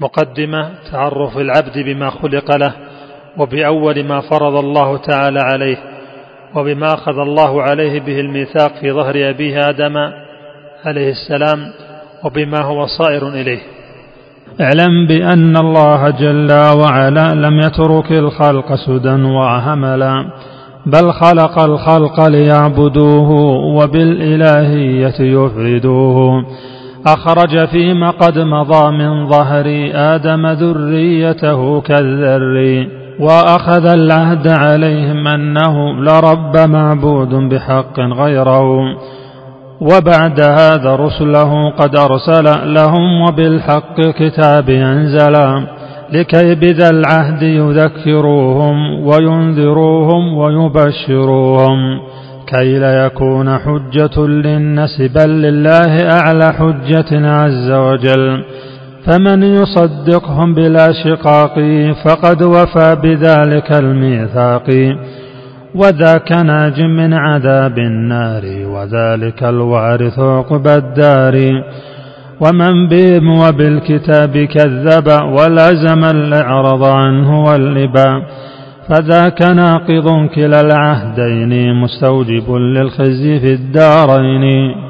مقدمة تعرف العبد بما خلق له وبأول ما فرض الله تعالى عليه وبما أخذ الله عليه به الميثاق في ظهر أبيه آدم عليه السلام وبما هو صائر إليه. اعلم بأن الله جل وعلا لم يترك الخلق سدى وهملا بل خلق الخلق ليعبدوه وبالإلهية يفردوه. أخرج فيما قد مضى من ظهر آدم ذريته كالذر وأخذ العهد عليهم أنه لرب معبود بحق غيره. وبعد هذا رسله قد أرسل لهم وبالحق كتاب أنزلا لكي بذا العهد يذكروهم وينذروهم ويبشروهم. كي لا يكون حجة للناس بل لله أعلى حجة عز وجل. فمن يصدقهم بلا شقاق فقد وفى بذلك الميثاق. وذاك ناج من عذاب النار وذلك الوارث عقبى الدار. ومن بهم وبالكتاب كذب ولازم الإعراض عنه والإباء فذاك ناقض كلا العهدين مستوجب للخزي في الدارين.